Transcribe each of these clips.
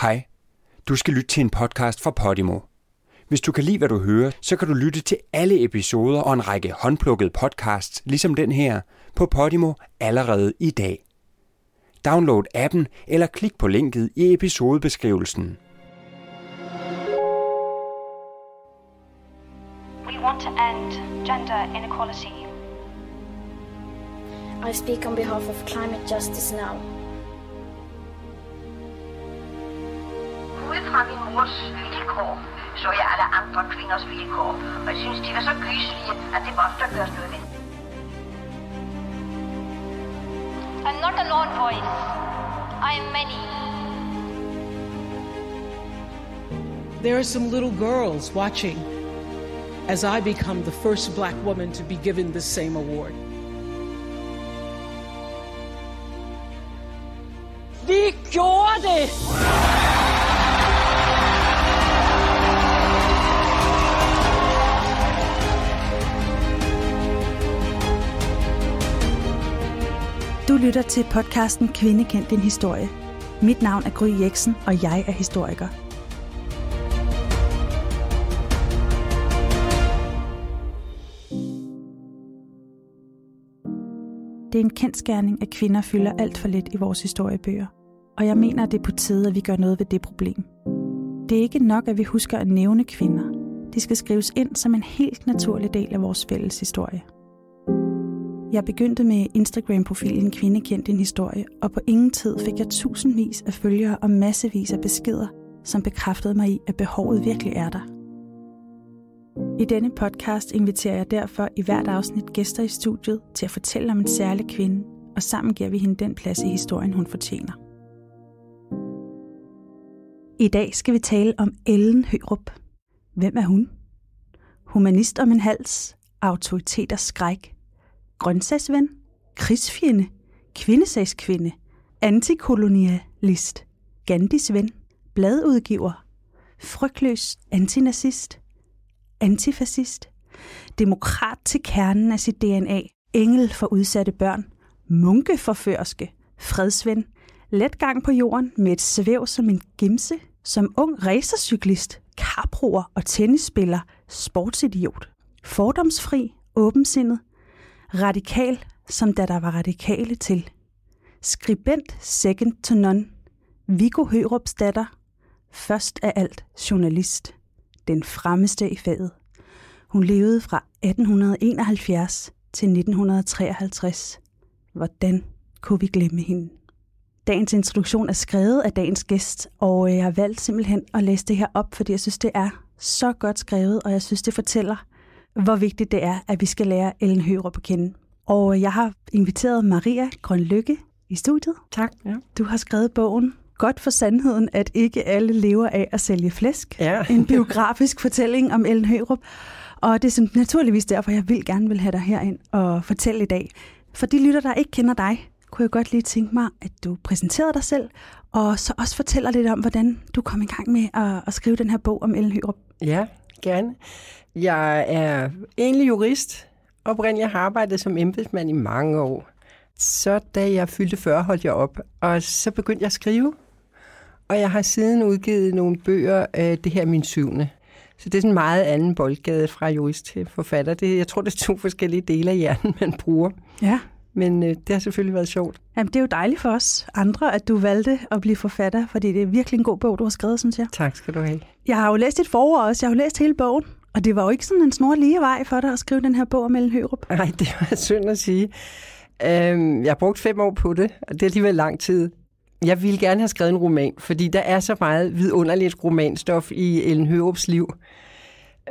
Hej. Du skal lytte til en podcast fra Podimo. Hvis du kan lide, hvad du hører, så kan du lytte til alle episoder og en række håndplukkede podcasts, ligesom den her, på Podimo allerede i dag. Download appen eller klik på linket i episodebeskrivelsen. We want to end gender inequality. I speak on behalf of climate justice now. Ud fra min mors vilkår, så jeg alle andre kvinders vilkår. Og jeg synes, de var så gyselige, at det måtte der gøres noget ved. I'm not a lone voice. I am many. There are some little girls watching as I become the first black woman to be given the same award. Vi gjorde det! Du lytter til podcasten Kvinde kendt din historie. Mit navn er Gry Jeksen, og jeg er historiker. Det er en kendskærning, at kvinder fylder alt for lidt i vores historiebøger. Og jeg mener, at det er på tide, at vi gør noget ved det problem. Det er ikke nok, at vi husker at nævne kvinder. De skal skrives ind som en helt naturlig del af vores fælles historie. Jeg begyndte med Instagram-profilen Kvinde kendt din historie, og på ingen tid fik jeg tusindvis af følgere og massevis af beskeder, som bekræftede mig i, at behovet virkelig er der. I denne podcast inviterer jeg derfor i hvert afsnit gæster i studiet til at fortælle om en særlig kvinde, og sammen giver vi hende den plads i historien, hun fortjener. I dag skal vi tale om Ellen Hørup. Hvem er hun? Humanist om en hals, autoritet og skræk, grøntsagsven, krigsfjende, kvindesagskvinde, antikolonialist, Gandhis ven, bladudgiver, frygtløs antinazist, antifascist, demokrat til kernen af sit DNA, engel for udsatte børn, munkeforførske, fredsven, letgang på jorden med et svæv som en gimse, som ung racercyklist, karbroer og tennisspiller, sportsidiot, fordomsfri, åbensindet, radikal, som da der var radikale til, skribent second to none, Viggo Hørups datter, først af alt journalist, den fremmeste i faget. Hun levede fra 1871 til 1953. Hvordan kunne vi glemme hende? Dagens introduktion er skrevet af dagens gæst, og jeg har valgt simpelthen at læse det her op, fordi jeg synes, det er så godt skrevet, og jeg synes, det fortæller, hvor vigtigt det er, at vi skal lære Ellen Hørup at kende. Og jeg har inviteret Maria Grønlykke i studiet. Tak. Ja. Du har skrevet bogen Godt for sandheden, at ikke alle lever af at sælge flæsk. Ja. En biografisk fortælling om Ellen Hørup. Og det er naturligvis derfor, jeg vil gerne vil have dig herind og fortælle i dag. For de lytter, der ikke kender dig, kunne jeg godt lige tænke mig, at du præsenterer dig selv, og så også fortæller lidt om, hvordan du kom i gang med at, at skrive den her bog om Ellen Hørup. Ja, gerne. Jeg er egentlig jurist. Oprindeligt har arbejdet som embedsmand i mange år. Så da jeg fyldte 40, holdt jeg op, og så begyndte jeg at skrive. Og jeg har siden udgivet nogle bøger. Det her er min syvende. Så det er sådan en meget anden boldgade fra jurist til forfatter. Det, jeg tror, det er to forskellige dele af hjernen, man bruger. Ja. Men øh, det har selvfølgelig været sjovt. Jamen, det er jo dejligt for os andre, at du valgte at blive forfatter, fordi det er virkelig en god bog, du har skrevet, synes jeg. Tak skal du have. Jeg har jo læst dit forord også. Jeg har jo læst hele bogen. Og det var jo ikke sådan en snor lige vej for dig at skrive den her bog om Ellen Hørup. Nej, det var synd at sige. Øhm, jeg har brugt fem år på det, og det er alligevel lang tid. Jeg ville gerne have skrevet en roman, fordi der er så meget vidunderligt romanstof i Ellen Hørups liv.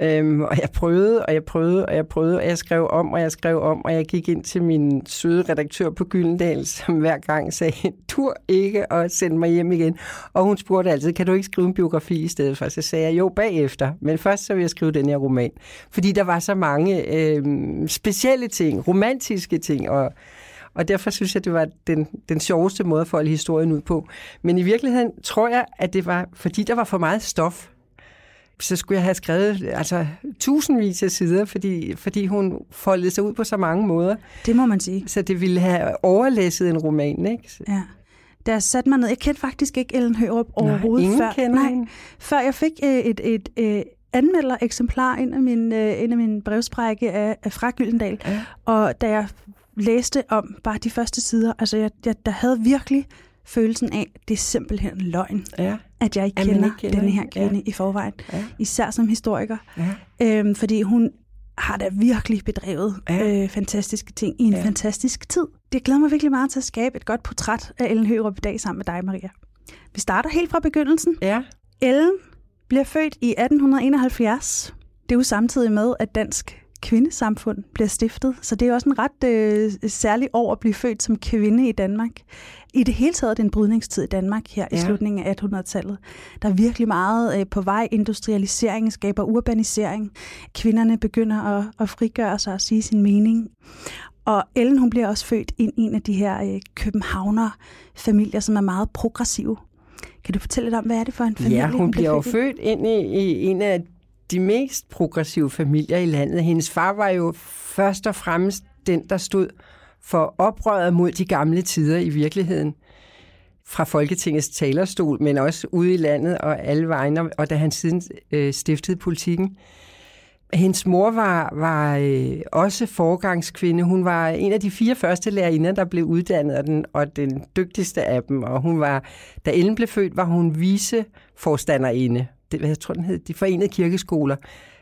Øhm, og jeg prøvede, og jeg prøvede, og jeg prøvede, og jeg skrev om, og jeg skrev om, og jeg gik ind til min søde redaktør på Gyldendal, som hver gang sagde, tur ikke at sende mig hjem igen. Og hun spurgte altid, kan du ikke skrive en biografi i stedet for? Så sagde jeg, jo, bagefter. Men først så vil jeg skrive den her roman. Fordi der var så mange øhm, specielle ting, romantiske ting, og og derfor synes jeg, det var den, den sjoveste måde at folde historien ud på. Men i virkeligheden tror jeg, at det var, fordi der var for meget stof. Så skulle jeg have skrevet altså, tusindvis af sider, fordi, fordi hun foldede sig ud på så mange måder. Det må man sige. Så det ville have overlæsset en roman, ikke? Ja. da jeg satte mig ned, jeg kendte faktisk ikke Ellen Hørup overhovedet ingen før, kender nej, hende. før jeg fik øh, et, et, et anmelder eksemplar ind af min, øh, ind af min brevsprække af, af fra Gyldendal. Ja. Og da jeg læste om bare de første sider, altså jeg, jeg der havde virkelig følelsen af, det er simpelthen løgn, Ja. at jeg ikke At kender, ikke kender denne her kvinde Ja. i forvejen. Ja. Især som historiker. Ja. Øhm, fordi hun har da virkelig bedrevet Ja. øh, fantastiske ting i en Ja. fantastisk tid. Det glæder mig virkelig meget til at skabe et godt portræt af Ellen Hørup i dag sammen med dig, Maria. Vi starter helt fra begyndelsen. Ja. Ellen bliver født i 1871. Det er jo samtidig med, at Dansk Kvindesamfund bliver stiftet, så det er også en ret øh, særlig år at blive født som kvinde i Danmark. I det hele taget er det en brydningstid i Danmark her ja. i slutningen af 1800-tallet. Der er virkelig meget øh, på vej. Industrialisering skaber urbanisering. Kvinderne begynder at, at frigøre sig og sige sin mening. Og Ellen hun bliver også født ind i en af de her øh, københavner-familier, som er meget progressive. Kan du fortælle lidt om, hvad er det for en familie? Ja, hun bliver jo født ind i, i en af de mest progressive familier i landet. Hendes far var jo først og fremmest den, der stod for oprøret mod de gamle tider i virkeligheden fra Folketingets talerstol, men også ude i landet og alle vegne, og da han siden øh, stiftede politikken. Hendes mor var, var øh, også forgangskvinde. Hun var en af de fire første lærerinder, der blev uddannet, og den, og den dygtigste af dem. Og hun var, da Ellen blev født, var hun viceforstanderinde. Det, hvad jeg tror, den hed, de forenede kirkeskoler.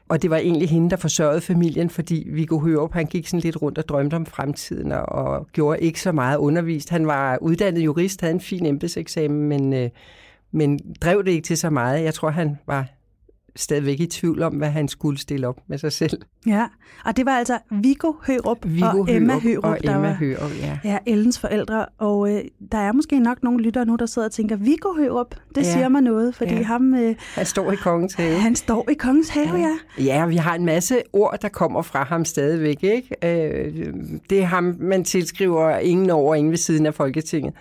Og det var egentlig hende, der forsørgede familien, fordi Viggo Hørup, han gik sådan lidt rundt og drømte om fremtiden, og, og gjorde ikke så meget undervist. Han var uddannet jurist, havde en fin embedseksamen, men, øh, men drev det ikke til så meget. Jeg tror, han var stadigvæk i tvivl om, hvad han skulle stille op med sig selv. Ja, og det var altså Viggo Hørup Viggo og Emma Hørup og der Emma var Hørup, ja. ja, Ellens forældre. Og øh, der er måske nok nogle lyttere nu, der sidder og tænker, Viggo Hørup, det Ja. siger mig noget, fordi Ja. ham, øh, Han står i kongens have. han står i kongens have, ja. Ja, vi har en masse ord, der kommer fra ham stadigvæk. Ikke? Øh, Det er ham, man tilskriver ingen over, ingen ved siden af Folketinget.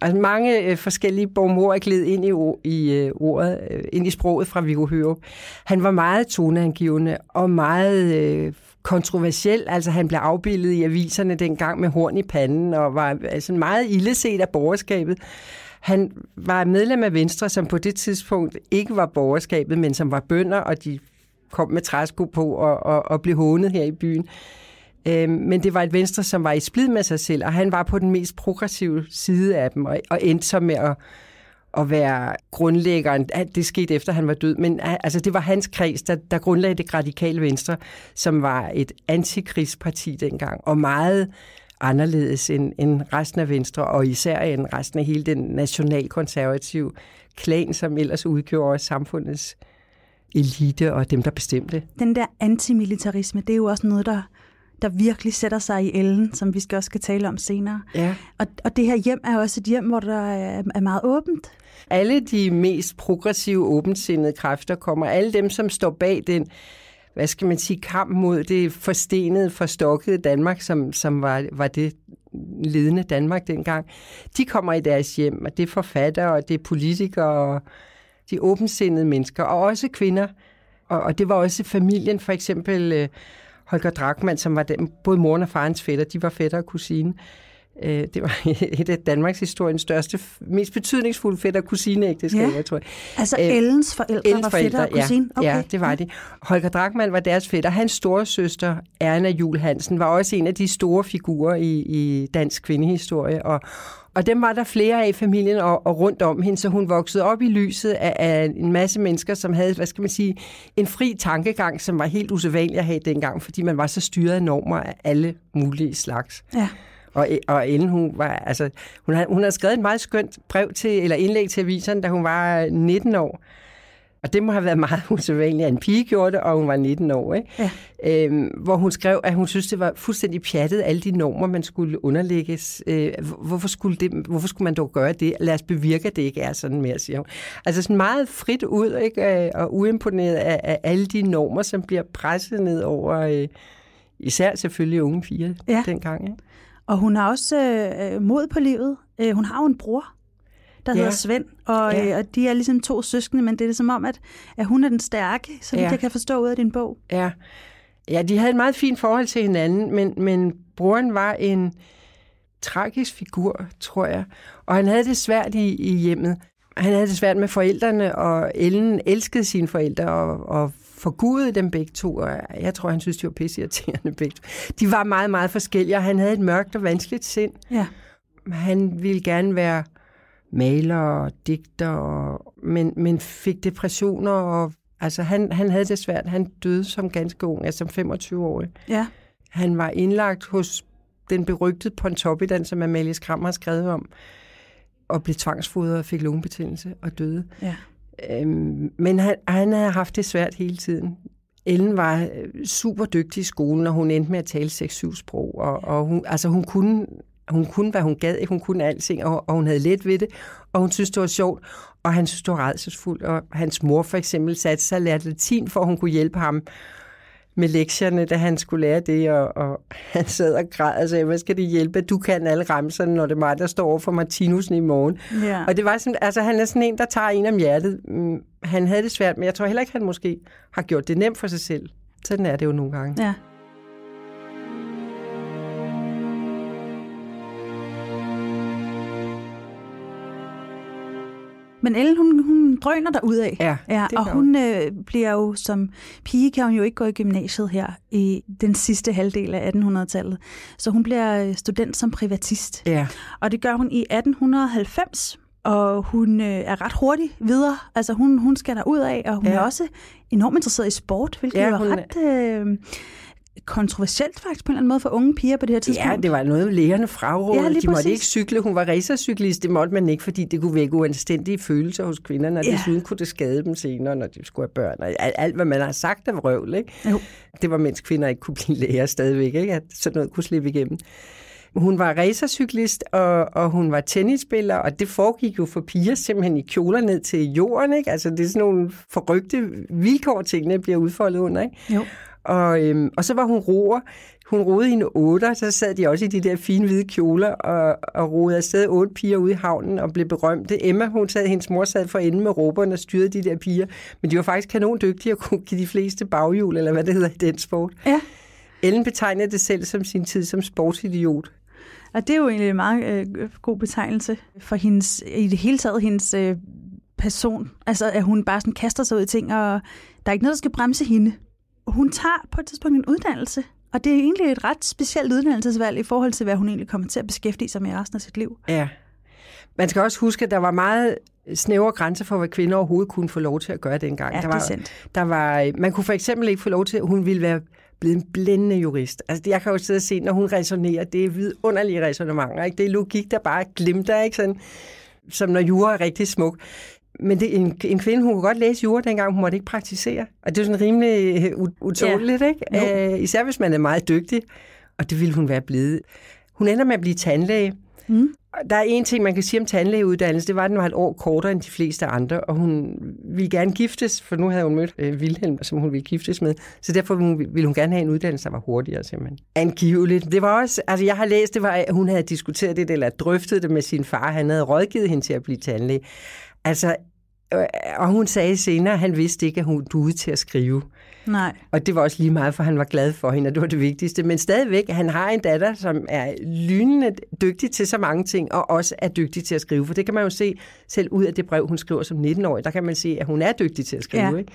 Altså mange øh, forskellige borgmor er glædet ind i, i øh, ordet, øh, ind i sproget fra Viggo Hørup. Han var meget toneangivende og meget øh, kontroversiel. Altså han blev afbildet i aviserne dengang med horn i panden og var altså meget illeset af borgerskabet. Han var medlem af Venstre, som på det tidspunkt ikke var borgerskabet, men som var bønder, og de kom med træsko på og, og, og blev hånet her i byen. Øh, men det var et Venstre, som var i splid med sig selv, og han var på den mest progressive side af dem, og, og endte så med at, at være grundlæggeren. Det skete efter, han var død, men altså, det var hans kreds, der, der grundlagde det radikale Venstre, som var et antikrigsparti dengang, og meget anderledes end, end resten af Venstre, og især end resten af hele den nationalkonservative klan, som ellers udgjorde samfundets elite og dem, der bestemte. Den der antimilitarisme, det er jo også noget, der, der virkelig sætter sig i Ellen, som vi skal også skal tale om senere. Ja. Og, og det her hjem er også et hjem, hvor der er, er meget åbent. alle de mest progressive, åbensindede kræfter kommer. Alle dem, som står bag den, hvad skal man sige, kamp mod det forstenede, forstokkede Danmark, som, som var, var det ledende Danmark dengang, de kommer i deres hjem, og det er forfattere, og det er politikere, og de er åbensindede mennesker, og også kvinder. Og, og det var også familien, for eksempel øh, Holger Drachmann, som var den, både moren og farens fætter, de var fætter og kusine. Øh, Det var et af Danmarks historiens største, mest betydningsfulde fætter kusineægteskaber, Ja. tror jeg. Altså Øh, Ellens forældre Ellens var fætter og kusine? Ja, ja, det var de. Holger Drachmann var deres fætter. Hans store søster, Erna Jul Hansen, var også en af de store figurer i, i dansk kvindehistorie. Og, og dem var der flere af i familien og, og rundt om hende, så hun voksede op i lyset af, af en masse mennesker, som havde, hvad skal man sige, en fri tankegang, som var helt usædvanlig at have dengang, fordi man var så styret af normer af alle mulige slags. Ja. Og, og Ellen, hun var, altså, hun har, hun har skrevet et meget skønt brev til, eller indlæg til aviserne, da hun var 19 år. Og det må have været meget usædvanligt, at en pige gjorde det, og hun var 19 år. Ikke? Ja. Øhm, hvor hun skrev, at hun synes, det var fuldstændig pjattet, alle de normer, man skulle underlægges. Øh, hvorfor, skulle det, hvorfor skulle man dog gøre det? Lad os bevirke, at det ikke er sådan mere, siger hun. Altså sådan meget frit ud, ikke? Øh, og uimponeret af, af alle de normer, som bliver presset ned over, øh, især selvfølgelig unge piger Ja. dengang. Ikke? Og hun har også øh, mod på livet. Øh, hun har jo en bror, der Ja. hedder Svend, og, Ja. øh, og de er ligesom to søskende, men det er som om, at, at hun er den stærke, så vidt Ja. jeg kan forstå ud af din bog. Ja. ja, de havde et meget fint forhold til hinanden, men, men broren var en tragisk figur, tror jeg. Og han havde det svært i, i hjemmet. Han havde det svært med forældrene, og Ellen elskede sine forældre og, og forgudede dem begge to, og jeg tror, han synes, de var pisseirriterende begge to. De var meget, meget forskellige, og han havde et mørkt og vanskeligt sind. Ja. Han ville gerne være maler og digter, og, men, men fik depressioner, og altså han, han havde det svært. Han døde som ganske ung, altså som 25-årig. Ja. Han var indlagt hos den berygtede Pontoppidan, som Amalie Skram har skrevet om, og blev tvangsfodret og fik lungebetændelse og døde. Ja. Øhm, men han, han havde haft det svært hele tiden. Ellen var øh, super dygtig i skolen, og hun endte med at tale 6-7 sprog. Og, og hun, altså hun kunne, hun kunne, hvad hun gad. Hun kunne alting, og, og hun havde let ved det. Og hun synes, det var sjovt. Og han syntes, det var redselsfuldt. Og hans mor for eksempel satte sig og lærte latin, for at hun kunne hjælpe ham med lektierne, da han skulle lære det, og, og han sad og græd og sagde, hvad skal det hjælpe, du kan alle ramserne, når det er mig, der står over for Martinusen i morgen. Ja. Og det var sådan, altså han er sådan en, der tager en om hjertet. Mm, Han havde det svært, men jeg tror heller ikke, han måske har gjort det nemt for sig selv. Sådan er det jo nogle gange. Ja. Men Ellen, hun, hun drøner der ud af. Ja, ja og hun øh, bliver jo som pige, kan hun jo ikke gå i gymnasiet her i den sidste halvdel af 1800-tallet. Så hun bliver øh, student som privatist. Ja, Og det gør hun i 1890, og hun øh, er ret hurtig videre. Altså hun, hun skal der ud af, og hun ja. Er også enormt interesseret i sport, hvilket Ja, er ret øh, kontroversielt faktisk på en eller anden måde for unge piger på det her tidspunkt. ja det var noget, lægerne frarådede. Ja, de måtte præcis. ikke cykle. Hun var racercyklist. Det måtte man ikke, fordi det kunne vække uanstændige følelser hos kvinderne, og Ja. desuden kunne det skade dem senere, når de skulle have børn. Og alt, alt hvad man har sagt af vrøvl, ikke? Jo. Det var, mens kvinder ikke kunne blive læger stadigvæk, ikke? at sådan noget kunne slippe igennem. Hun var racercyklist, og, og hun var tennisspiller, og det foregik jo for piger simpelthen i kjoler ned til jorden. Ikke? Altså, det er sådan nogle forrygte vilkår, tingene bliver udfoldet under. Ikke? Jo. Og, øhm, og så var hun roer. Hun roede i en otter, så sad de også i de der fine hvide kjoler og, og roede afsted otte piger ude i havnen og blev berømte. Emma, hun sad, hendes mor sad for enden med råberne og styrede de der piger. Men de var faktisk kanon dygtige og kunne give de fleste baghjul, eller hvad det hedder i den sport. Ja, Ellen betegnede det selv som sin tid som sportsidiot. og det er jo egentlig en meget øh, god betegnelse for hendes, i det hele taget hendes øh, person. Altså, at hun bare sådan kaster sig ud i ting, og der er ikke noget, der skal bremse hende. Hun tager på et tidspunkt en uddannelse, og det er egentlig et ret specielt uddannelsesvalg i forhold til, hvad hun egentlig kommer til at beskæftige sig med resten af sit liv. Ja. Man skal også huske, at der var meget snævre grænser for, hvad kvinder overhovedet kunne få lov til at gøre dengang. Ja, der det er var, sandt. Der var, man kunne for eksempel ikke få lov til, at hun ville være blevet en blændende jurist. Altså, jeg kan jo sidde og se, når hun resonerer, det er vidunderlige resonementer. Ikke? Det er logik, der bare glimter, ikke? Sådan, som når jura er rigtig smuk. Men det, en, en kvinde, hun kunne godt læse jura dengang, hun måtte ikke praktisere. Og det er sådan rimelig øh, utåligt, Jo. ikke? Øh, især hvis man er meget dygtig. Og det ville hun være blevet. Hun ender med at blive tandlæge. Mm. Der er en ting, man kan sige om tandlægeuddannelse, det var, at den var et år kortere end de fleste andre, og hun ville gerne giftes, for nu havde hun mødt øh, Wilhelm, som hun ville giftes med, så derfor ville hun, gerne have en uddannelse, der var hurtigere simpelthen. Angiveligt. Det var også, altså jeg har læst, det var, at hun havde diskuteret det, eller drøftet det med sin far, han havde rådgivet hende til at blive tandlæge. Altså, og hun sagde senere, at han vidste ikke, at hun duede til at skrive. Nej. Og det var også lige meget, for han var glad for hende, og det var det vigtigste. Men stadigvæk, han har en datter, som er lynende dygtig til så mange ting, og også er dygtig til at skrive. For det kan man jo se selv ud af det brev, hun skriver som 19-årig. Der kan man se, at hun er dygtig til at skrive. Ja. Ikke?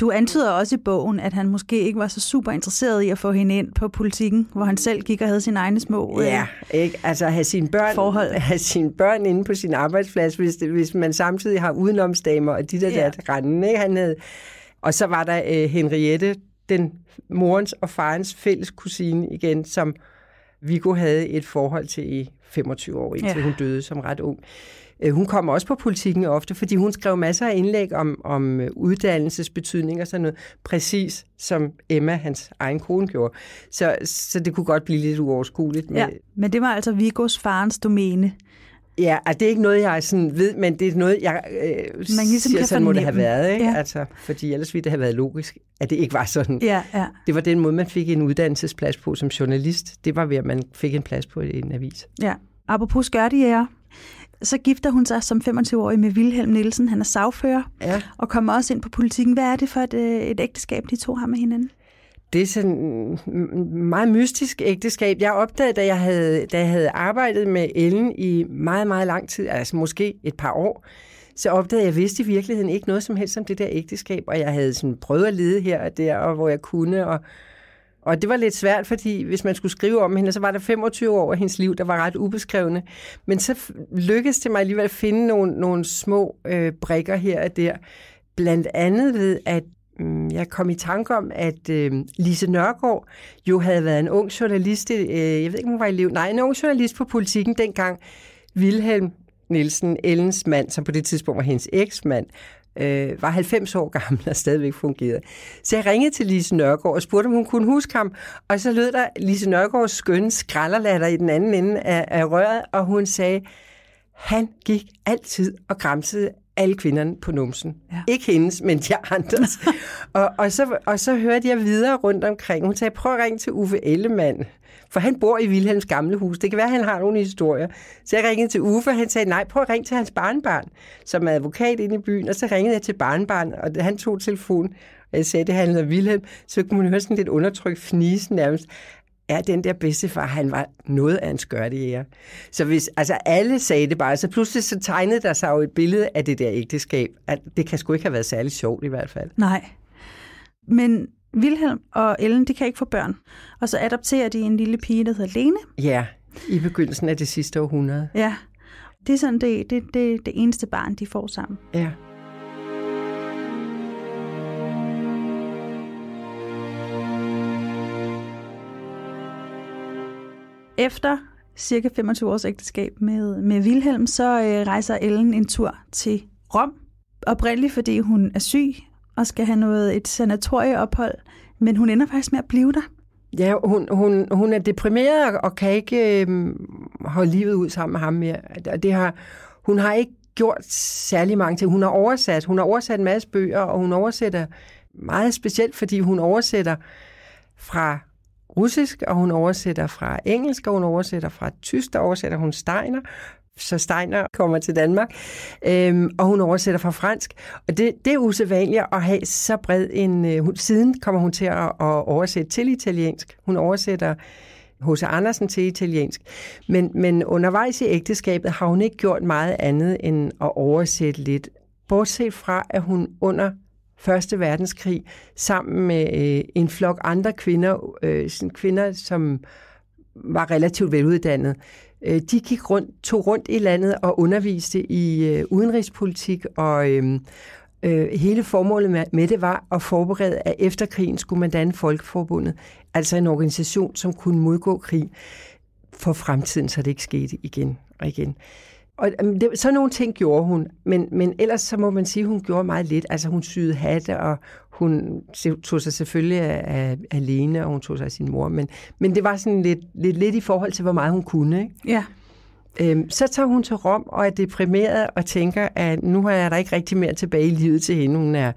Du antyder også i bogen, at han måske ikke var så super interesseret i at få hende ind på politikken, hvor han selv gik og havde sine egne små... øh, Ja, ikke? Altså have sine børn, Forhold. have sine børn inde på sin arbejdsplads, hvis, det, hvis man samtidig har udenomsdamer og de der, Ja. der rende, ikke? Han havde, og så var der øh, Henriette, den morens og farens fælles kusine igen, som Viggo havde et forhold til i 25 år, indtil ja. hun døde som ret ung. Øh, Hun kom også på politikken ofte, fordi hun skrev masser af indlæg om, om øh, uddannelsesbetydning og sådan noget, præcis som Emma, hans egen kone, gjorde. Så, så det kunne godt blive lidt uoverskueligt. Med, Ja, men det var altså Vigos farens domæne. Ja, altså, det er ikke noget, jeg sådan ved, men det er noget, jeg øh, ligesom siger, kan sådan må det have været. Ikke? Ja. Altså, fordi ellers ville det have været logisk, at det ikke var sådan. Ja, ja. Det var den måde, man fik en uddannelsesplads på som journalist. Det var ved, at man fik en plads på en avis. ja. Apropos skørtejæger, så gifter hun sig som 25-årig med Wilhelm Nielsen. Han er sagfører Ja. og kommer også ind på politikken. Hvad er det for et, øh, et ægteskab, de to har med hinanden? det er sådan meget mystisk ægteskab. Jeg opdagede, da jeg havde, da jeg havde arbejdet med Ellen i meget, meget lang tid, altså måske et par år, så opdagede jeg, at jeg vidste i virkeligheden ikke noget som helst om det der ægteskab, og jeg havde sådan prøvet at lede her og der, og hvor jeg kunne, og, og det var lidt svært, fordi hvis man skulle skrive om hende, så var der 25 år af hendes liv, der var ret ubeskrevne. Men så lykkedes det mig alligevel at finde nogle, nogle små øh, brikker her og der. Blandt andet ved, at øh, jeg kom i tanke om, at øh, Lise Nørgaard jo havde været en ung journalist, øh, jeg ved ikke, om hun var elev, nej, en ung journalist på politikken dengang, Wilhelm Nielsen, Ellens mand, som på det tidspunkt var hendes eksmand, øh, var 90 år gammel og stadigvæk fungerede. Så jeg ringede til Lise Nørgaard og spurgte, om hun kunne huske ham. Og så lød der Lise Nørgaards skønne skralderlatter i den anden ende af, af røret, og hun sagde, han gik altid og græmsede alle kvinderne på numsen. Ja. Ikke hendes, men de andres. og, og, så, og så hørte jeg videre rundt omkring. Hun sagde, prøv at ringe til Uffe Ellemann. For han bor i Vilhelms gamle hus. Det kan være, at han har nogle historier. Så jeg ringede til Uffe, og han sagde, nej, prøv at ringe til hans barnbarn, som er advokat inde i byen. Og så ringede jeg til barnbarn, og han tog telefonen, og jeg sagde, det handlede om Vilhelm. Så kunne man høre sådan lidt undertrykt fnise nærmest er den der bedstefar, han var noget af en skørtejæger. Så hvis altså alle sagde det bare, så pludselig så tegnede der sig jo et billede af det der ægteskab. At det kan sgu ikke have været særlig sjovt i hvert fald. Nej. Men Vilhelm og Ellen, de kan ikke få børn. Og så adopterer de en lille pige, der hedder Lene. Ja, i begyndelsen af det sidste århundrede. Ja, det er sådan det, det, det, det eneste barn, de får sammen. Ja. Efter cirka 25 års ægteskab med, med Vilhelm, så øh, rejser Ellen en tur til Rom. Oprindeligt, fordi hun er syg og skal have noget et sanatorieophold, men hun ender faktisk med at blive der. Ja, hun, hun, hun er deprimeret og kan ikke øh, holde livet ud sammen med ham mere. Det har, hun har ikke gjort særlig mange ting. Hun har oversat, hun har oversat en masse bøger, og hun oversætter meget specielt, fordi hun oversætter fra russisk, og hun oversætter fra engelsk, og hun oversætter fra tysk, der oversætter hun Steiner, så Steiner kommer til Danmark, øhm, og hun oversætter fra fransk. Og det, det er usædvanligt at have så bred en... Øh, hun, siden kommer hun til at, at oversætte til italiensk. Hun oversætter H.C. Andersen til italiensk. Men, men undervejs i ægteskabet har hun ikke gjort meget andet end at oversætte lidt. Bortset fra, at hun under Første Verdenskrig sammen med øh, en flok andre kvinder, øh, sådan kvinder, som var relativt veluddannede, øh, de gik rundt, tog rundt i landet og underviste i øh, udenrigspolitik, og øh, øh, hele formålet med, med det var at forberede, at efter krigen skulle man danne Folkeforbundet, altså en organisation, som kunne modgå krig for fremtiden, så det ikke skete igen og igen. Og øhm, det, så nogle ting gjorde hun, men, men ellers så må man sige, at hun gjorde meget lidt. Altså hun syede hatte, og hun tog sig selvfølgelig af, alene, og hun tog sig af sin mor. Men, men det var sådan lidt, lidt, lidt i forhold til, hvor meget hun kunne. Ikke? Ja. Øhm, så tager hun til Rom og er deprimeret og tænker, at nu har jeg der ikke rigtig mere tilbage i livet til hende. Hun er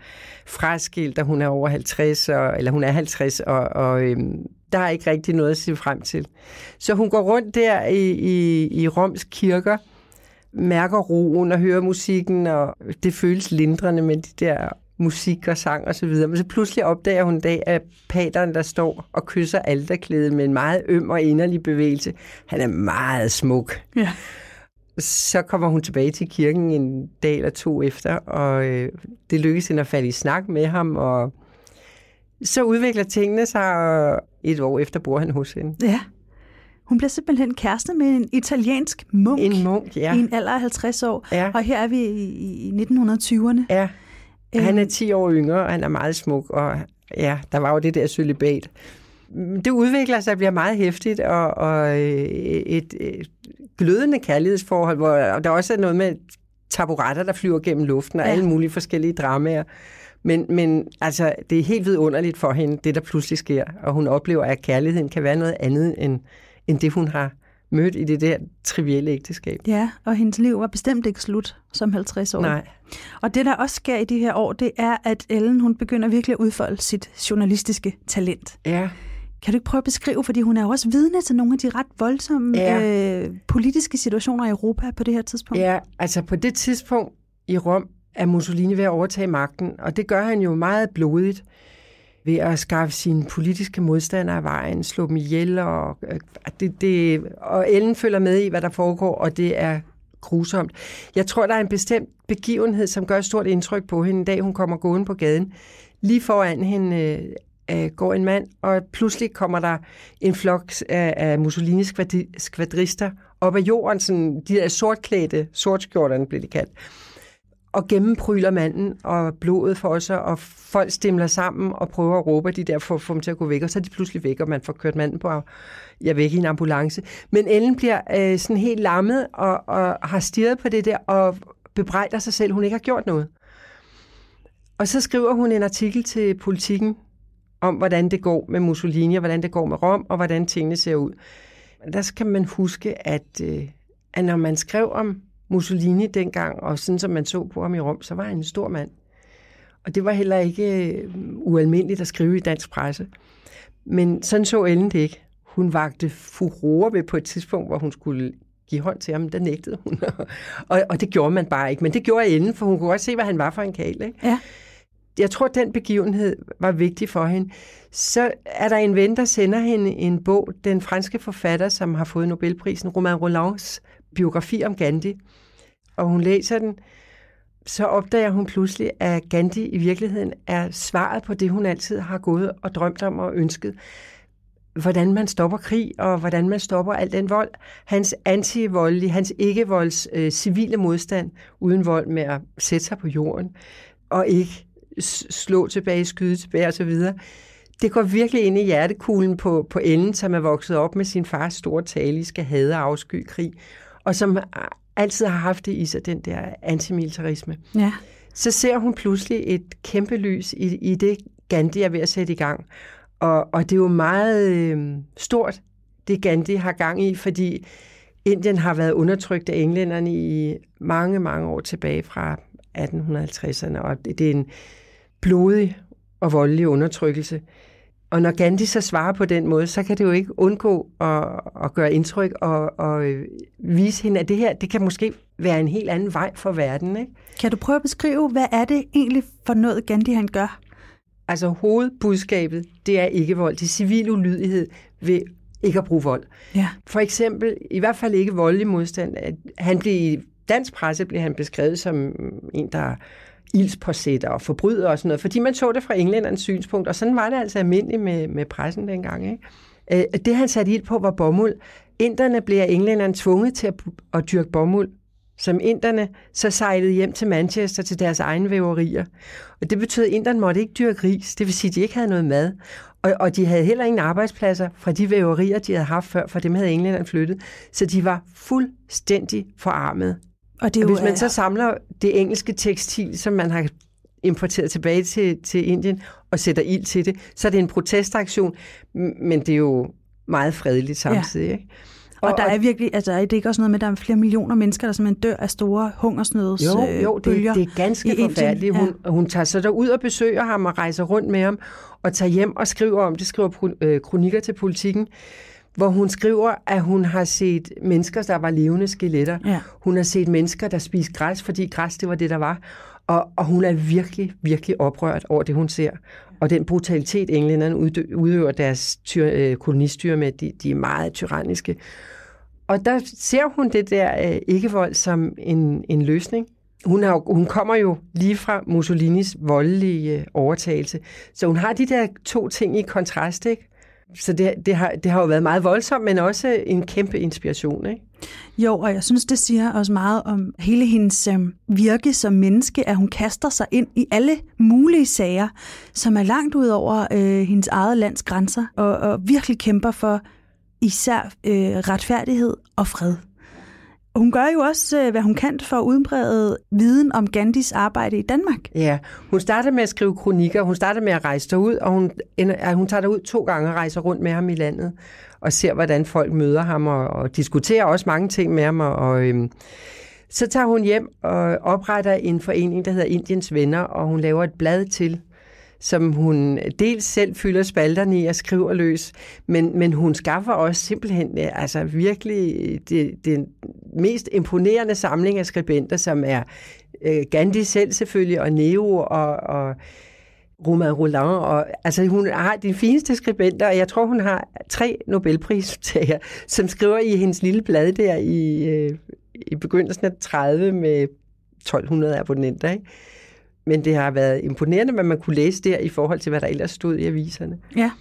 fraskilt, og hun er over 50, og, eller hun er 50, og, og øhm, der er ikke rigtig noget at se frem til. Så hun går rundt der i, i, i Roms kirker, mærker roen og hører musikken, og det føles lindrende med de der musik og sang og så videre. Men så pludselig opdager hun en dag, at pateren, der står og kysser alterklædet med en meget øm og inderlig bevægelse, han er meget smuk. Ja. Så kommer hun tilbage til kirken en dag eller to efter, og øh, det lykkes hende at falde i snak med ham, og så udvikler tingene sig, og et år efter bor han hos hende. Ja. Hun bliver simpelthen kæreste med en italiensk munk. En munk, ja. I en alder af 50 år. Ja. Og her er vi i, i 1920'erne. Ja, han er Øhm. 10 år yngre, og han er meget smuk, og ja, der var jo det der cølibat. Det udvikler sig og bliver meget hæftigt, og, og øh, et, et glødende kærlighedsforhold, hvor der også er noget med taburetter, der flyver gennem luften, og Ja. alle mulige forskellige dramaer. Men, men altså, det er helt vidunderligt for hende, det der pludselig sker, og hun oplever, at kærligheden kan være noget andet, end, end det hun har mødt i det der trivielle ægteskab. Ja, og hendes liv var bestemt ikke slut som 50 år. Nej. Og det, der også sker i de her år, det er, at Ellen hun begynder virkelig at udfolde sit journalistiske talent. Ja. Kan du ikke prøve at beskrive, fordi hun er jo også vidne til nogle af de ret voldsomme Ja. øh, politiske situationer i Europa på det her tidspunkt. Ja, altså på det tidspunkt i Rom er Mussolini ved at overtage magten, og det gør han jo meget blodigt ved at skaffe sine politiske modstandere af vejen, slå dem ihjel, og, øh, det, det, og Ellen følger med i, hvad der foregår, og det er grusomt. Jeg tror, der er en bestemt begivenhed, som gør et stort indtryk på hende, en dag hun kommer gående på gaden. Lige foran hende øh, øh går en mand, og pludselig kommer der en flok af, af Mussolinis skvadrister op af jorden, sådan, de der sortklædte, sortskjorterne blev de kaldt, og gennempryler manden, og blodet for sig, og folk stemler sammen og prøver at råbe de der for at få dem til at gå væk, og så er de pludselig væk, og man får kørt manden på, jeg væk i en ambulance. Men Ellen bliver øh, sådan helt lammet, og, og har stirret på det der, og bebrejder sig selv, hun ikke har gjort noget. Og så skriver hun en artikel til politikken om, hvordan det går med Mussolini, og hvordan det går med Rom, og hvordan tingene ser ud. Der skal man huske, at, øh, at når man skrev om Mussolini dengang, og sådan som man så på ham i Rom, så var han en stor mand. Og det var heller ikke øh, ualmindeligt at skrive i dansk presse. Men sådan så Ellen det ikke. Hun vagte furore ved på et tidspunkt, hvor hun skulle give hånd til ham, der nægtede hun. og, og det gjorde man bare ikke. Men det gjorde Ellen, for hun kunne godt se, hvad han var for en kal. Ikke? Ja. Jeg tror, den begivenhed var vigtig for hende. Så er der en ven, der sender hende en bog, den franske forfatter, som har fået Nobelprisen, Romain Rolands biografi om Gandhi. Og hun læser den, så opdager hun pludselig, at Gandhi i virkeligheden er svaret på det, hun altid har gået og drømt om og ønsket. Hvordan man stopper krig, og hvordan man stopper al den vold. Hans antivoldelige, hans ikke-volds øh, civile modstand uden vold med at sætte sig på jorden, og ikke slå tilbage, skyde tilbage osv. Det går virkelig ind i hjertekuglen på, på enden, som er vokset op med sin fars store tale, skal hade og afsky krig, og som altid har haft det i sig, den der antimilitarisme. Ja. Så ser hun pludselig et kæmpe lys i, i det, Gandhi er ved at sætte i gang. Og, og det er jo meget øh, stort, det Gandhi har gang i, fordi Indien har været undertrykt af englænderne i mange, mange år tilbage fra 1850'erne, og det, det er en blodig og voldelig undertrykkelse. Og når Gandhi så svarer på den måde, så kan det jo ikke undgå at, at gøre indtryk og, og øh, vise hende, at det her det kan måske være en helt anden vej for verden. Ikke? Kan du prøve at beskrive, hvad er det egentlig for noget, Gandhi han gør? Altså hovedbudskabet, det er ikke vold. Det er civil ulydighed ved ikke at bruge vold. Ja. For eksempel, i hvert fald ikke voldelig modstand. Han blev i dansk presse blev han beskrevet som en, der ildspåsætter og forbryder og sådan noget, fordi man så det fra englændernes synspunkt, og sådan var det altså almindeligt med, med pressen dengang. Ikke? Øh, det han satte ild på var bomuld. Inderne blev af englænderne tvunget til at, at dyrke bomuld, som inderne så sejlede hjem til Manchester til deres egne væverier. Og det betød, at inderne måtte ikke dyrke ris, det vil sige, at de ikke havde noget mad. Og, og de havde heller ingen arbejdspladser fra de væverier, de havde haft før, for dem havde englænderne flyttet. Så de var fuldstændig forarmet og det er jo, hvis man så samler det engelske tekstil, som man har importeret tilbage til, til Indien, og sætter ild til det, så er det en protestaktion, men det er jo meget fredeligt samtidig. Ja. Ikke? Og, og der er virkelig, altså er det ikke også noget med, at der er flere millioner mennesker, der simpelthen dør af store hungersnøds Jo, jo, det, det er ganske forfærdeligt. Hun, ja. hun tager så derud og besøger ham og rejser rundt med ham, og tager hjem og skriver om det, skriver øh, kronikker til politikken hvor hun skriver, at hun har set mennesker, der var levende skeletter. Ja. Hun har set mennesker, der spiste græs, fordi græs, det var det, der var. Og, og hun er virkelig, virkelig oprørt over det, hun ser. Og den brutalitet, englænderne udøver deres tyr, øh, kolonistyre med, de, de er meget tyranniske. Og der ser hun det der øh, ikke-vold som en, en løsning. Hun, har, hun kommer jo lige fra Mussolinis voldelige øh, overtagelse. Så hun har de der to ting i kontrast, ikke? Så det, det, har, det har jo været meget voldsomt, men også en kæmpe inspiration. Ikke? Jo, og jeg synes, det siger også meget om hele hendes øh, virke som menneske, at hun kaster sig ind i alle mulige sager, som er langt ud over øh, hendes eget lands grænser, og, og virkelig kæmper for især øh, retfærdighed og fred. Hun gør jo også, øh, hvad hun kan for at udbrede viden om Gandhis arbejde i Danmark. Ja, hun starter med at skrive kronikker, hun starter med at rejse derud, og hun, hun tager derud to gange og rejser rundt med ham i landet, og ser, hvordan folk møder ham, og, og diskuterer også mange ting med ham, og, og øhm, så tager hun hjem og opretter en forening, der hedder Indiens Venner, og hun laver et blad til, som hun dels selv fylder spalterne i og skriver løs, men, men hun skaffer også simpelthen øh, altså virkelig øh, det, det mest imponerende samling af skribenter, som er øh, Gandhi selv selvfølgelig, og Neo, og, og Romain Roland, og altså hun har de fineste skribenter, og jeg tror, hun har tre Nobelpristager, som skriver i hendes lille blad der i, øh, i begyndelsen af 30 med 1200 abonnenter. Ikke? Men det har været imponerende, hvad man kunne læse der i forhold til, hvad der ellers stod i aviserne. Ja.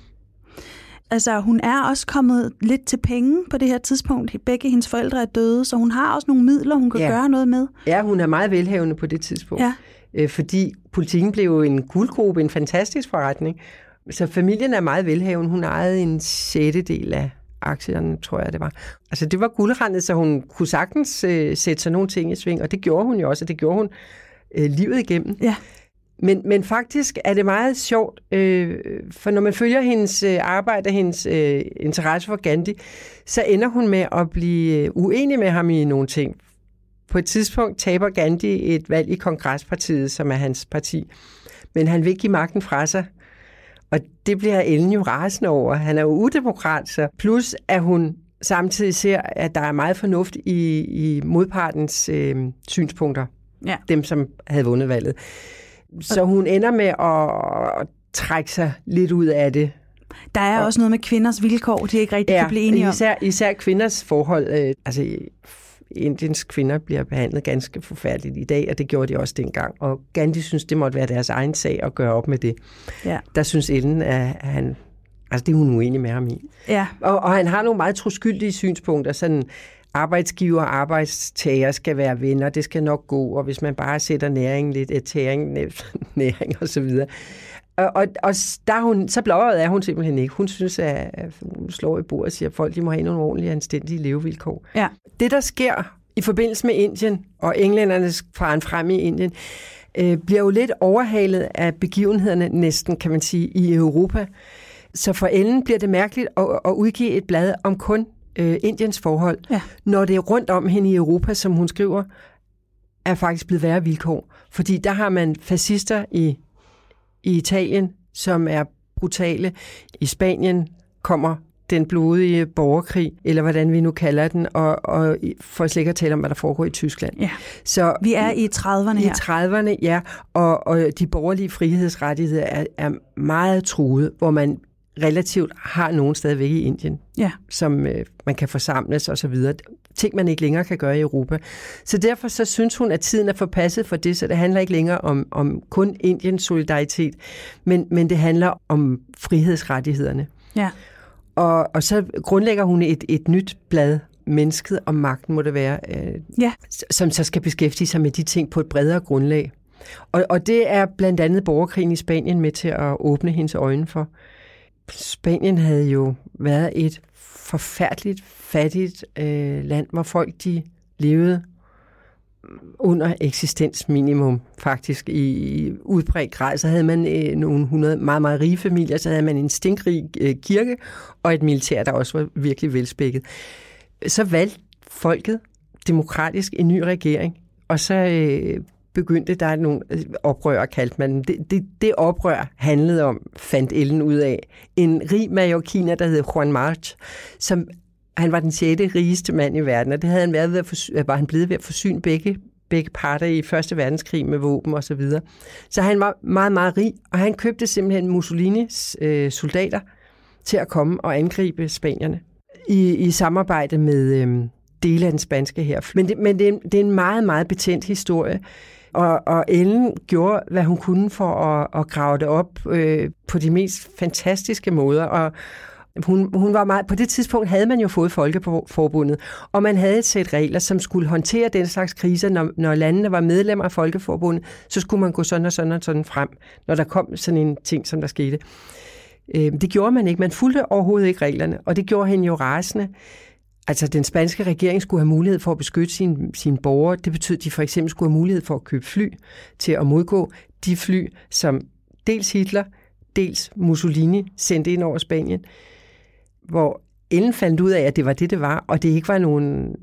Altså, hun er også kommet lidt til penge på det her tidspunkt. Begge hendes forældre er døde, så hun har også nogle midler, hun kan Ja. gøre noget med. Ja, hun er meget velhavende på det tidspunkt. Ja. Øh, fordi politikken blev jo en guldgruppe, en fantastisk forretning. Så familien er meget velhavende. Hun ejede en sjettedel af aktierne, tror jeg det var. Altså det var guldrendet, så hun kunne sagtens øh, sætte sig nogle ting i sving, og det gjorde hun jo også, og det gjorde hun øh, livet igennem. Ja. Men, men faktisk er det meget sjovt, øh, for når man følger hendes øh, arbejde og hendes øh, interesse for Gandhi, så ender hun med at blive øh, uenig med ham i nogle ting. På et tidspunkt taber Gandhi et valg i Kongrespartiet, som er hans parti. Men han vil ikke give magten fra sig. Og det bliver Ellen jo rasende over. Han er jo udemokrat, så plus at hun samtidig ser, at der er meget fornuft i, i modpartens øh, synspunkter. Ja. Dem, som havde vundet valget. Så hun ender med at, trække sig lidt ud af det. Der er også noget med kvinders vilkår, de ikke rigtig kan blive enige om. især, især kvinders forhold. Øh, altså, Indiens kvinder bliver behandlet ganske forfærdeligt i dag, og det gjorde de også dengang. Og Gandhi synes, det måtte være deres egen sag at gøre op med det. Ja. Der synes Ellen, at han... Altså, det er hun uenig med ham i. Ja. Og, og han har nogle meget troskyldige synspunkter, sådan arbejdsgiver og arbejdstager skal være venner, det skal nok gå, og hvis man bare sætter næring lidt, et tæring, næring og så videre. Og, og, og der er hun, så blåret er hun simpelthen ikke. Hun synes, at at hun slår i bordet og siger, at folk de må have nogle ordentlige, anstændige levevilkår. Ja. Det, der sker i forbindelse med Indien og englændernes faren frem i Indien, øh, bliver jo lidt overhalet af begivenhederne næsten, kan man sige, i Europa. Så for Ellen bliver det mærkeligt at, at udgive et blad om kun øh, Indiens forhold, Ja. når det er rundt om hende i Europa, som hun skriver, er faktisk blevet værre vilkår. Fordi der har man fascister i, i Italien, som er brutale. I Spanien kommer den blodige borgerkrig, eller hvordan vi nu kalder den, og, og for slet ikke at tale om, hvad der foregår i Tyskland. Ja. Så Vi er i 30'erne i her. 30'erne, ja, og, og de borgerlige frihedsrettigheder er, er meget truet, hvor man relativt har nogen stadigvæk i Indien, Ja. som øh, man kan forsamles og så videre. Ting, man ikke længere kan gøre i Europa. Så derfor så synes hun, at tiden er forpasset for det, så det handler ikke længere om, om kun Indiens solidaritet, men, men det handler om frihedsrettighederne. Ja. Og, og så grundlægger hun et, et nyt blad, Mennesket og magten må det være, øh, Ja. som så skal beskæftige sig med de ting på et bredere grundlag. Og, og det er blandt andet borgerkrigen i Spanien med til at åbne hendes øjne for. Spanien havde jo været et forfærdeligt fattigt øh, land, hvor folk de levede under eksistensminimum faktisk i, i udbredt grad. Så havde man øh, nogle hundrede meget, meget rige familier, så havde man en stinkrig øh, kirke og et militær, der også var virkelig velspækket. Så valgte folket demokratisk en ny regering, og så øh, begyndte der nogle øh, oprør, kaldte man dem. det, det, det oprør handlede om, fandt Ellen ud af, en rig mallorquiner, der hed Juan March, som han var den sjette rigeste mand i verden, og det havde han været ved at forsy- øh, var han blevet ved at forsyne begge, begge parter i Første Verdenskrig med våben og så videre. Så han var meget, meget rig, og han købte simpelthen Mussolinis øh, soldater til at komme og angribe spanierne i, i samarbejde med øh, dele af den spanske her. Men, det, men det, er, det er en meget, meget betændt historie. Og, og Ellen gjorde, hvad hun kunne for at, at grave det op øh, på de mest fantastiske måder. Og hun, hun var meget, på det tidspunkt havde man jo fået Folkeforbundet, og man havde et sæt regler, som skulle håndtere den slags kriser. Når, når landene var medlemmer af Folkeforbundet, så skulle man gå sådan og sådan og sådan frem, når der kom sådan en ting, som der skete. Øh, det gjorde man ikke. Man fulgte overhovedet ikke reglerne, og det gjorde hende jo rasende. Altså, den spanske regering skulle have mulighed for at beskytte sine, sine borgere. Det betød, at de for eksempel skulle have mulighed for at købe fly til at modgå de fly, som dels Hitler, dels Mussolini sendte ind over Spanien, hvor Ellen fandt ud af, at det var det, det var, og det ikke var nogen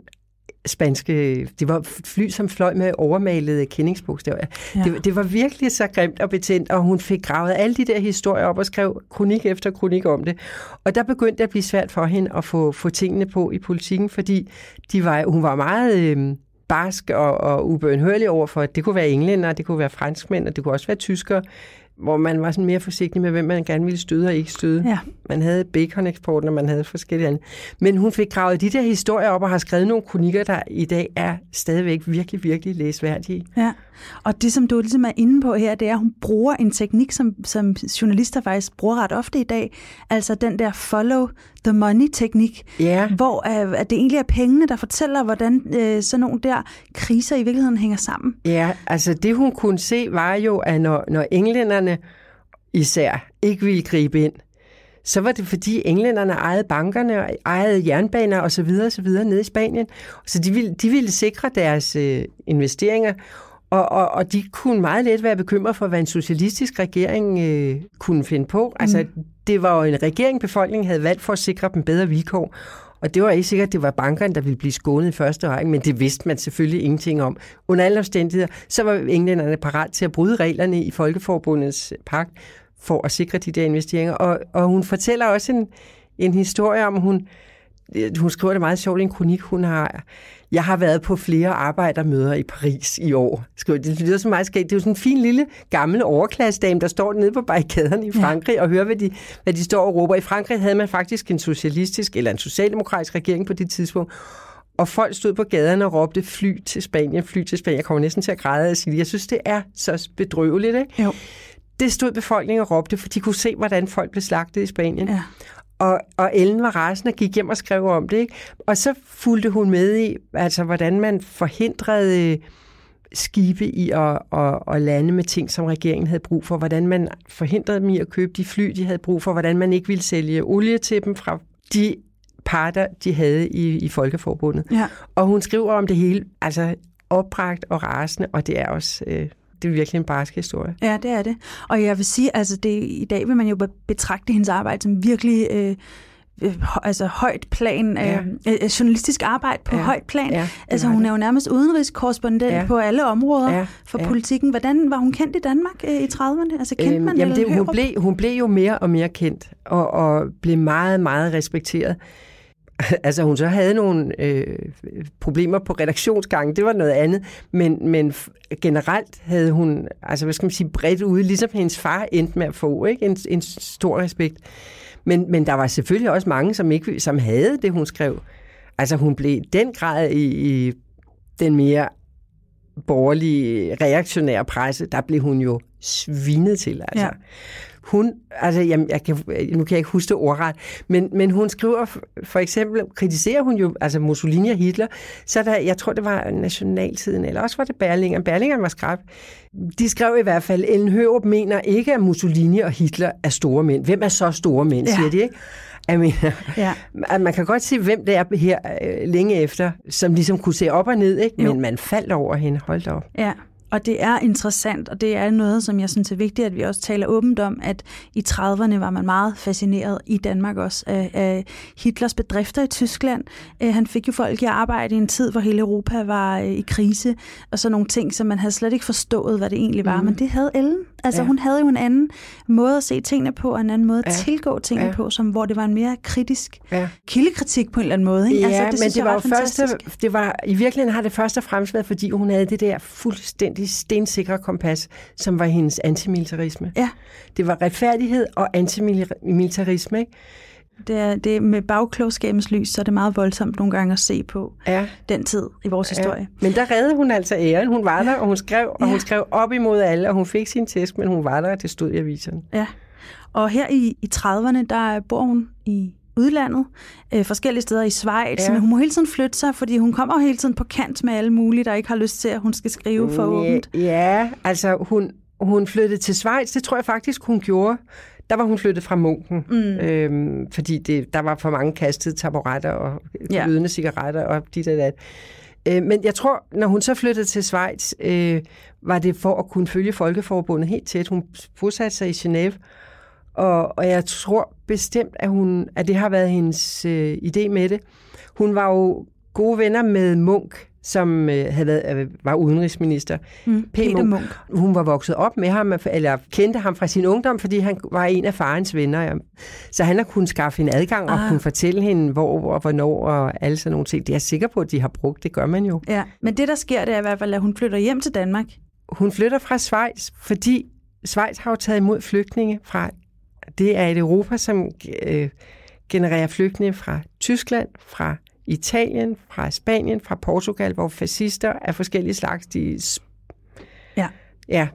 spanske... Det var fly, som fløj med overmalede kendingsbogstaver. Ja. Det, det var virkelig så grimt og betændt, og hun fik gravet alle de der historier op og skrev kronik efter kronik om det. Og der begyndte det at blive svært for hende at få, få tingene på i politikken, fordi de var, hun var meget... Øh, barsk og, og ubønhørlig over for, at det kunne være englænder, det kunne være franskmænd, og det kunne også være tyskere. Hvor man var sådan mere forsigtig med, hvem man gerne ville støde og ikke støde. Ja. Man havde bacon-eksporten, og man havde forskellige andre. Men hun fik gravet de der historier op og har skrevet nogle kronikker, der i dag er stadigvæk virkelig, virkelig læsværdige. Ja, og det som du ligesom er inde på her, det er, at hun bruger en teknik, som, som journalister faktisk bruger ret ofte i dag. Altså den der follow the money-teknik, Ja. hvor øh, at det egentlig er pengene, der fortæller, hvordan øh, sådan nogle der kriser i virkeligheden hænger sammen. Ja, altså det hun kunne se var jo, at når, når englænderne især ikke ville gribe ind, så var det fordi englænderne ejede bankerne og ejede jernbaner og så videre, og så videre nede i Spanien. Så de ville, de ville sikre deres øh, investeringer, og, og, og de kunne meget let være bekymret for, hvad en socialistisk regering øh, kunne finde på. Altså, det var jo en regering, befolkningen havde valgt for at sikre dem bedre vilkår. Og det var ikke sikkert, at det var bankerne, der ville blive skånet i første række, men det vidste man selvfølgelig ingenting om. Under alle omstændigheder, så var englænderne parat til at bryde reglerne i Folkeforbundets pagt for at sikre de der investeringer. Og, og hun fortæller også en, en historie om, hun, hun skriver det meget sjovt i en kronik, hun har, jeg har været på flere arbejdermøder i Paris i år. Det lyder så meget skægt. Det er jo sådan en fin lille gammel overklassedame, der står nede på barrikaderne i Frankrig og hører, hvad de, hvad de står og råber. I Frankrig havde man faktisk en socialistisk eller en socialdemokratisk regering på det tidspunkt. Og folk stod på gaderne og råbte fly til Spanien, fly til Spanien. Jeg kommer næsten til at græde og sige, jeg synes, det er så bedrøveligt. Ikke? Jo. Det stod befolkningen og råbte, for de kunne se, hvordan folk blev slagtet i Spanien. Ja. Og, og Ellen var rasende og gik hjem og skrev om det. Ikke? Og så fulgte hun med i, altså hvordan man forhindrede øh, skibe i at, at, at lande med ting, som regeringen havde brug for. Hvordan man forhindrede dem i at købe de fly, de havde brug for. Hvordan man ikke ville sælge olie til dem fra de parter, de havde i, i Folkeforbundet. Ja. Og hun skriver om det hele, altså opbragt og rasende, og det er også... Øh, det er virkelig en barsk historie. Ja, det er det. Og jeg vil sige, altså det, i dag vil man jo betragte hendes arbejde som virkelig øh, øh, altså højt plan, Ja. øh, øh, journalistisk arbejde på Ja. højt plan. Ja, altså hun er jo nærmest udenrigskorrespondent Ja. på alle områder Ja, for ja. politikken. Hvordan var hun kendt i Danmark øh, i 30'erne? Altså kendte man Øhm, jamen Ellen det, hun, blev, hun blev jo mere og mere kendt, og, og blev meget, meget respekteret. altså hun så havde nogle øh, problemer på redaktionsgangen, det var noget andet, men, men generelt havde hun, altså hvad skal man sige, bredt ude, ligesom hendes far endte med at få, ikke? En, en stor respekt. Men, men der var selvfølgelig også mange, som, ikke, som havde det, hun skrev. Altså hun blev den grad i, i den mere borgerlige, reaktionære presse, der blev hun jo svinet til. Altså. Ja. Ja. Hun, altså, jamen, jeg kan, nu kan jeg ikke huske det ordret, men, men hun skriver, for eksempel, kritiserer hun jo altså Mussolini og Hitler, så der, jeg tror, det var Nationaltiden, eller også var det Berlingeren. Berlingeren var skrab. De skrev i hvert fald, Ellen Hørup mener ikke, at Mussolini og Hitler er store mænd. Hvem er så store mænd, Ja. siger de, ikke? Jeg mener, Ja. at man kan godt se, hvem det er her øh, længe efter, som ligesom kunne se op og ned, ikke? Jo. men man faldt over hende. Hold da op. Ja, og det er interessant, og det er noget, som jeg synes er vigtigt, at vi også taler åbent om, at i 30'erne var man meget fascineret i Danmark også af, af Hitlers bedrifter i Tyskland. Øh, Han fik jo folk i arbejde i en tid, hvor hele Europa var øh, i krise, og så nogle ting, som man havde slet ikke forstået, hvad det egentlig var. Mm. Men det havde Ellen. Altså Ja. hun havde jo en anden måde at se tingene på, og en anden måde at Ja. tilgå tingene Ja. på, som, hvor det var en mere kritisk Ja. kildekritik på en eller anden måde. Ikke? Ja, altså, men synes det jeg var jo ret først, fantastisk. det var, i virkeligheden har det først og fremmest været, fordi hun havde det der fuldstændig stensikre kompas, som var hendes antimilitarisme. Ja. Det var retfærdighed og antimilitarisme, ikke? Det er, det er med bagklogskabens lys, så er det meget voldsomt nogle gange at se på Ja. den tid i vores historie. Men der reddede hun altså æren. Hun var der, og hun skrev, og Ja. hun skrev op imod alle, og hun fik sin tæsk, men hun var der, og det stod i aviserne. Ja. Og her i, i 30'erne, der bor hun i udlandet, øh, forskellige steder i Schweiz, ja. Ja. men hun må hele tiden flytte sig, fordi hun kommer jo hele tiden på kant med alle mulige, der ikke har lyst til, at hun skal skrive for åbent. Ja, ja, altså hun, hun flyttede til Schweiz, det tror jeg faktisk, hun gjorde. Der var hun flyttet fra munken, mm. øhm, fordi det, der var for mange kastede taburetter og Ja. glødende cigaretter og dit og dat. Øh, men jeg tror, når hun så flyttede til Schweiz, øh, var det for at kunne følge Folkeforbundet helt tæt. Hun bosatte sig i Genève, og, og jeg tror bestemt, at, hun, at det har været hendes øh, idé med det. Hun var jo gode venner med Munk, som øh, havde været, øh, var udenrigsminister. Mm, Peter Munk. Hun var vokset op med ham, eller kendte ham fra sin ungdom, fordi han var en af farens venner. Ja. Så han har kunnet skaffe hende adgang og Ah. kunne fortælle hende, hvor og hvornår og alle sådan nogle ting. Det er jeg sikker på, at de har brugt. Det gør man jo. Ja. Men det, der sker, det er i hvert fald, at hun flytter hjem til Danmark. Hun flytter fra Schweiz, fordi Schweiz har jo taget imod flygtninge fra, det er et Europa, som øh, genererer flygtninge fra Tyskland, fra Italien, fra Spanien, fra Portugal, hvor fascister af forskellige slags, de Ja. ja,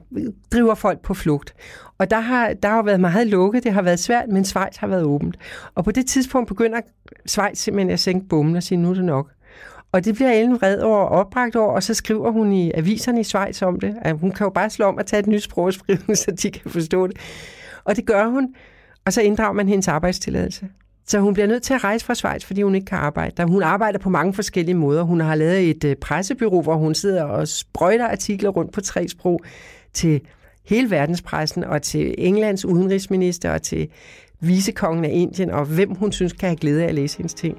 driver folk på flugt. Og der har, der har været meget lukket, det har været svært, men Schweiz har været åbent. Og på det tidspunkt begynder Schweiz simpelthen at sænke bomben og sige, nu er det nok. Og det bliver Ellen vred over og opbragt over, og så skriver hun i aviserne i Schweiz om det. At hun kan jo bare slå om at tage et nyt sprogskrivning, så de kan forstå det. Og det gør hun, og så inddrager man hendes arbejdstilladelse. Så hun bliver nødt til at rejse fra Schweiz, fordi hun ikke kan arbejde der. Hun arbejder på mange forskellige måder. Hun har lavet et øh, pressebyrå, hvor hun sidder og sprøjter artikler rundt på tre sprog til hele verdenspressen og til Englands udenrigsminister og til visekongen af Indien og hvem hun synes kan have glæde af at læse hendes ting.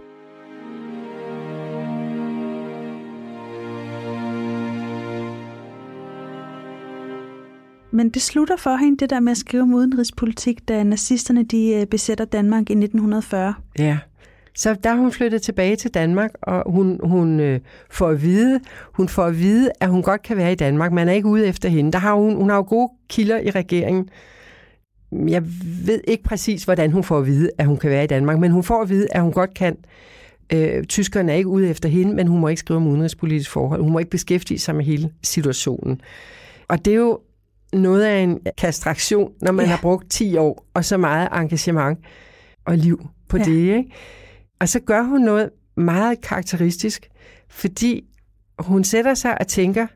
Men det slutter for hende, det der med at skrive om udenrigspolitik, da nazisterne de øh, besætter Danmark i 1940. Ja. Så der er hun flyttet tilbage til Danmark, og hun, hun øh, får at vide, hun får at vide, at hun godt kan være i Danmark. Man er ikke ude efter hende. Der har hun, hun har jo gode kilder i regeringen. Jeg ved ikke præcis, hvordan hun får at vide, at hun kan være i Danmark, men hun får at vide, at hun godt kan. Øh, tyskerne er ikke ude efter hende, men hun må ikke skrive om udenrigspolitisk forhold. Hun må ikke beskæftige sig med hele situationen. Og det er jo noget af en kastraktion, når man ja. har brugt 10 år og så meget engagement og liv på ja. det. Ikke? Og så gør hun noget meget karakteristisk, fordi hun sætter sig og tænker,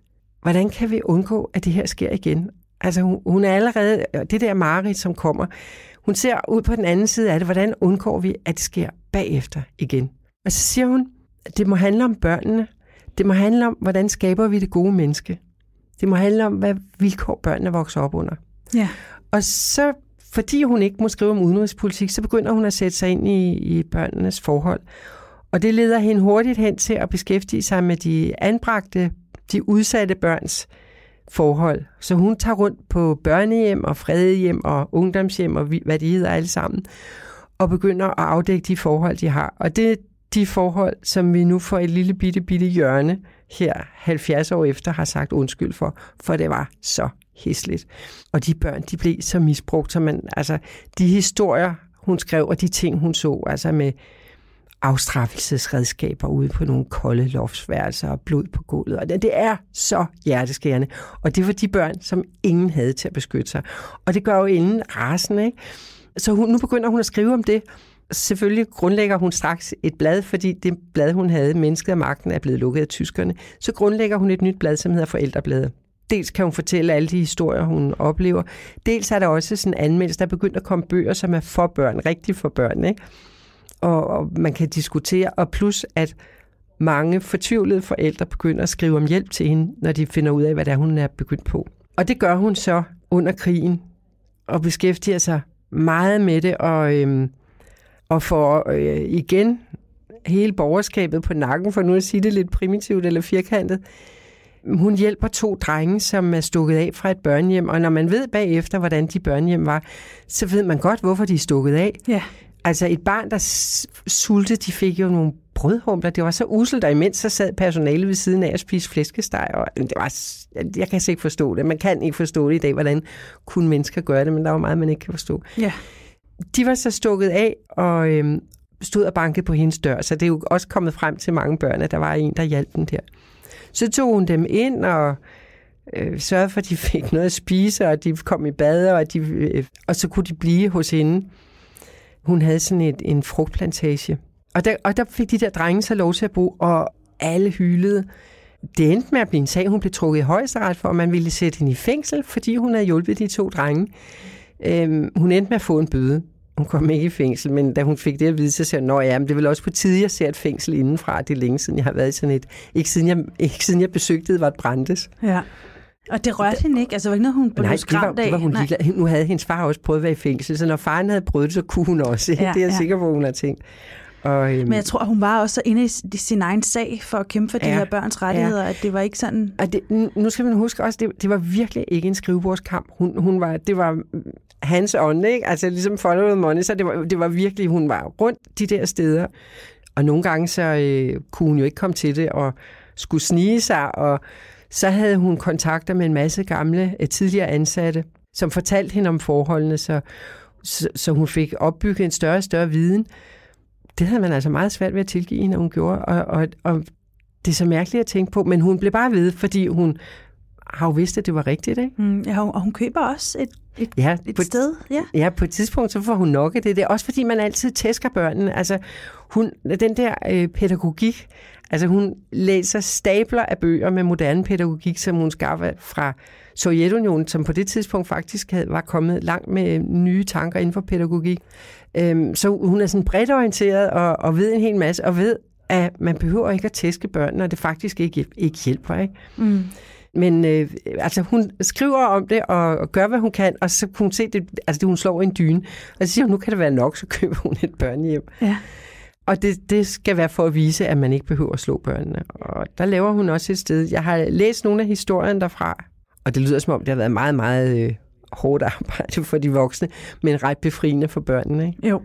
hvordan kan vi undgå, at det her sker igen? Altså hun, hun er allerede, det der mareridt, som kommer, hun ser ud på den anden side af det, hvordan undgår vi, at det sker bagefter igen? Og så siger hun, det må handle om børnene. Det må handle om, hvordan skaber vi det gode menneske. Det må handle om, hvad vilkår børnene vokser op under. Ja. Og så, fordi hun ikke må skrive om udenrigspolitik, så begynder hun at sætte sig ind i, i børnenes forhold. Og det leder hende hurtigt hen til at beskæftige sig med de anbragte, de udsatte børns forhold. Så hun tager rundt på børnehjem og fredehjem og ungdomshjem og hvad de hedder alle sammen, og begynder at afdække de forhold, de har. Og det de forhold, som vi nu får et lille bitte, bitte hjørne her 70 år efter har sagt undskyld for, for det var så hæsligt. Og de børn, de blev så misbrugt, så man, altså de historier, hun skrev, og de ting, hun så, altså med afstraffelsesredskaber ude på nogle kolde loftsværelser og blod på gulvet. Og det, det er så hjerteskærende. Og det var de børn, som ingen havde til at beskytte sig. Og det gør jo inden rasen, ikke? Så hun, nu begynder hun at skrive om det. Selvfølgelig grundlægger hun straks et blad, fordi det blad, hun havde, Mennesket og Magten, er blevet lukket af tyskerne. Så grundlægger hun et nyt blad, som hedder Forældrebladet. Dels kan hun fortælle alle de historier, hun oplever. Dels er der også sådan anmeldelse, der er begyndt at komme bøger, som er for børn, rigtig for børn. Ikke? Og, og man kan diskutere, og plus at mange fortvivlede forældre begynder at skrive om hjælp til hende, når de finder ud af, hvad det er, hun er begyndt på. Og det gør hun så under krigen, og beskæftiger sig meget med det, og, øhm, og får øh, igen hele borgerskabet på nakken, for nu at sige det lidt primitivt eller firkantet. Hun hjælper to drenge, som er stukket af fra et børnehjem, og når man ved bagefter, hvordan de børnehjem var, så ved man godt, hvorfor de er stukket af. Ja. Altså et barn, der sultede, de fik jo nogle brødhumler. Det var så uselt, og imens så sad personalet ved siden af at spise flæskesteg. Og det var, jeg kan ikke forstå det. Man kan ikke forstå det i dag, hvordan kunne mennesker gøre det, men der var meget, man ikke kan forstå. Ja. De var så stukket af og øhm, stod og bankede på hendes dør, så det er jo også kommet frem til mange børn, at der var en, der hjalp dem der. Så tog hun dem ind og øh, sørgede for, at de fik noget at spise, og de kom i bad, og, de, øh, og så kunne de blive hos hende. Hun havde sådan et, en frugtplantage. Og der, og der fik de der drenge så lov til at bo, og alle hylede. Det endte med at blive en sag, hun blev trukket i højesteret for, og man ville sætte hende i fængsel, fordi hun havde hjulpet de to drenge. Øhm, hun endte med at få en bøde. Hun kom ikke i fængsel, men da hun fik det at vide, så sagde hun, ja, men det er vel også på tide, jeg ser et fængsel indenfra. Det er længe siden, jeg har været i sådan et. Ikke siden jeg, ikke siden jeg besøgte det, var et brændes. Ja. Og det rørte hende ikke? Altså, var ikke noget, hun blev Nej, skræmt af? det var hun Nej. ligeglad. Nu havde hendes far også prøvet at være i fængsel, så når faren havde prøvet det, så kunne hun også. Ja, det er jeg ja. sikker på, hun har tænkt. Og, øhm, Men jeg tror, hun var også inde i sin egen sag for at kæmpe for de Ja, her børns rettigheder, at det var ikke sådan... Og det, nu skal man huske også, det, det var virkelig ikke en skrivebordskamp. Hun, hun var, det var hans ånd, ikke? Altså ligesom follow money, så det var, det var virkelig, hun var rundt de der steder. Og nogle gange så øh, kunne hun jo ikke komme til det, og skulle snige sig, og så havde hun kontakter med en masse gamle, øh, tidligere ansatte, som fortalte hende om forholdene, så, så, så hun fik opbygget en større og større viden. Det havde man altså meget svært ved at tilgive hende, hun gjorde, og, og, og det er så mærkeligt at tænke på, men hun blev bare ved, fordi hun har jo vidst, at det var rigtigt, ikke? Mm, ja, og hun køber også et, et, Ja, et på- sted. Ja. Ja, på et tidspunkt, så får hun nok af det der. Også fordi man altid tæsker børnene. Altså, hun, den der øh, pædagogik, altså hun læser stabler af bøger med moderne pædagogik, som hun skaffer fra Sovjetunionen, som på det tidspunkt faktisk havde, var kommet langt med nye tanker inden for pædagogik. Øhm, så hun er sådan bredt orienteret og, og ved en hel masse, og ved, at man behøver ikke at tæske børn, når det faktisk ikke, ikke hjælper. Ikke? Mm. Men øh, altså, hun skriver om det og, og gør, hvad hun kan, og så kunne hun se det, altså det, hun slår en dyne. Og så siger hun, nu kan det være nok, så køber hun et børnehjem. Ja. Og det, det skal være for at vise, at man ikke behøver at slå børnene. Og der laver hun også et sted. Jeg har læst nogle af historierne derfra, og det lyder som om, det har været meget, meget øh, hårdt arbejde for de voksne, men ret befriende for børnene. Ikke? Jo.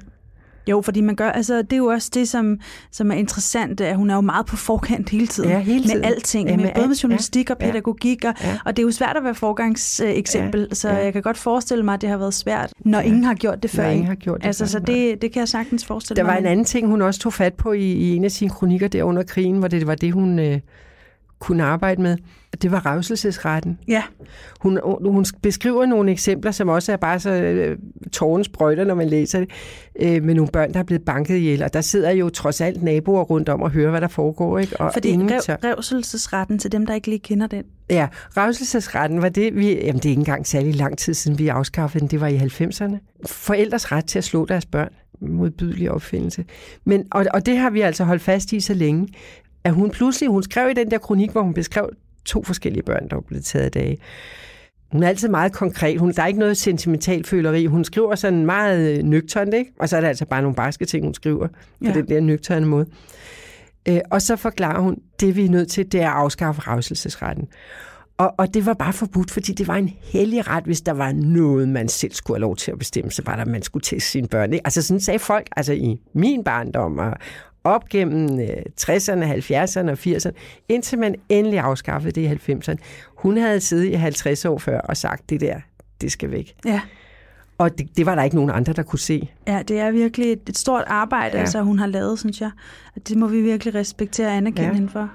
Jo, fordi man gør, altså det er jo også det, som, som er interessant, at hun er jo meget på forkant hele tiden. Ja, hele tiden. Med alting, Ja, ja, med, med både med journalistik ja, og pædagogik, og, ja. og det er jo svært at være forgangseksempel, Ja, så ja. jeg kan godt forestille mig, at det har været svært, når ingen har gjort det før. Når ingen har gjort det Altså, før, så det, det kan jeg sagtens forestille Der mig. var en anden ting, hun også tog fat på i, i en af sine kronikker der under krigen, hvor det var det, hun øh, kunne arbejde med. Det var revselsesretten. Ja, Hun, hun beskriver nogle eksempler, som også er bare så øh, tårens sprøjter, når man læser det, øh, med nogle børn, der er blevet banket ihjel. Og der sidder jo trods alt naboer rundt om og hører, hvad der foregår. Ikke? Og fordi ingen rev, tør. revselsesretten til dem, der ikke lige kender den. Ja, revselsesretten var det, vi, jamen det er ikke engang særlig lang tid siden, vi afskaffede den. Det var i 90'erne. Forældres ret til at slå deres børn. Modbydelig opfindelse. Men, og, og det har vi altså holdt fast i så længe, at hun pludselig, hun skrev i den der kronik, hvor hun beskrev to forskellige børn, der var blevet taget af dage. Hun er altid meget konkret. Hun, der er ikke noget sentimentalt føleri. Hun skriver sådan meget øh, nøgternt, ikke? Og så er der altså bare nogle barske ting, hun skriver på Ja. den der nøgterne måde. Øh, og så forklarer hun, det vi er nødt til, det er at afskaffe revselsesretten. Og, og det var bare forbudt, fordi det var en hellig ret, hvis der var noget, man selv skulle have lov til at bestemme, så var der, at man skulle teste sine børn. Ikke? Altså sådan sagde folk, altså i min barndom og op gennem øh, 60'erne, 70'erne og 80'erne, indtil man endelig afskaffede det i 90'erne. Hun havde siddet i 50 år før og sagt, det der, det skal væk. Ja. Og det, det var der ikke nogen andre, der kunne se. Ja, det er virkelig et, et stort arbejde, Ja. altså, hun har lavet, synes jeg. Og det må vi virkelig respektere og anerkende Ja. hende for.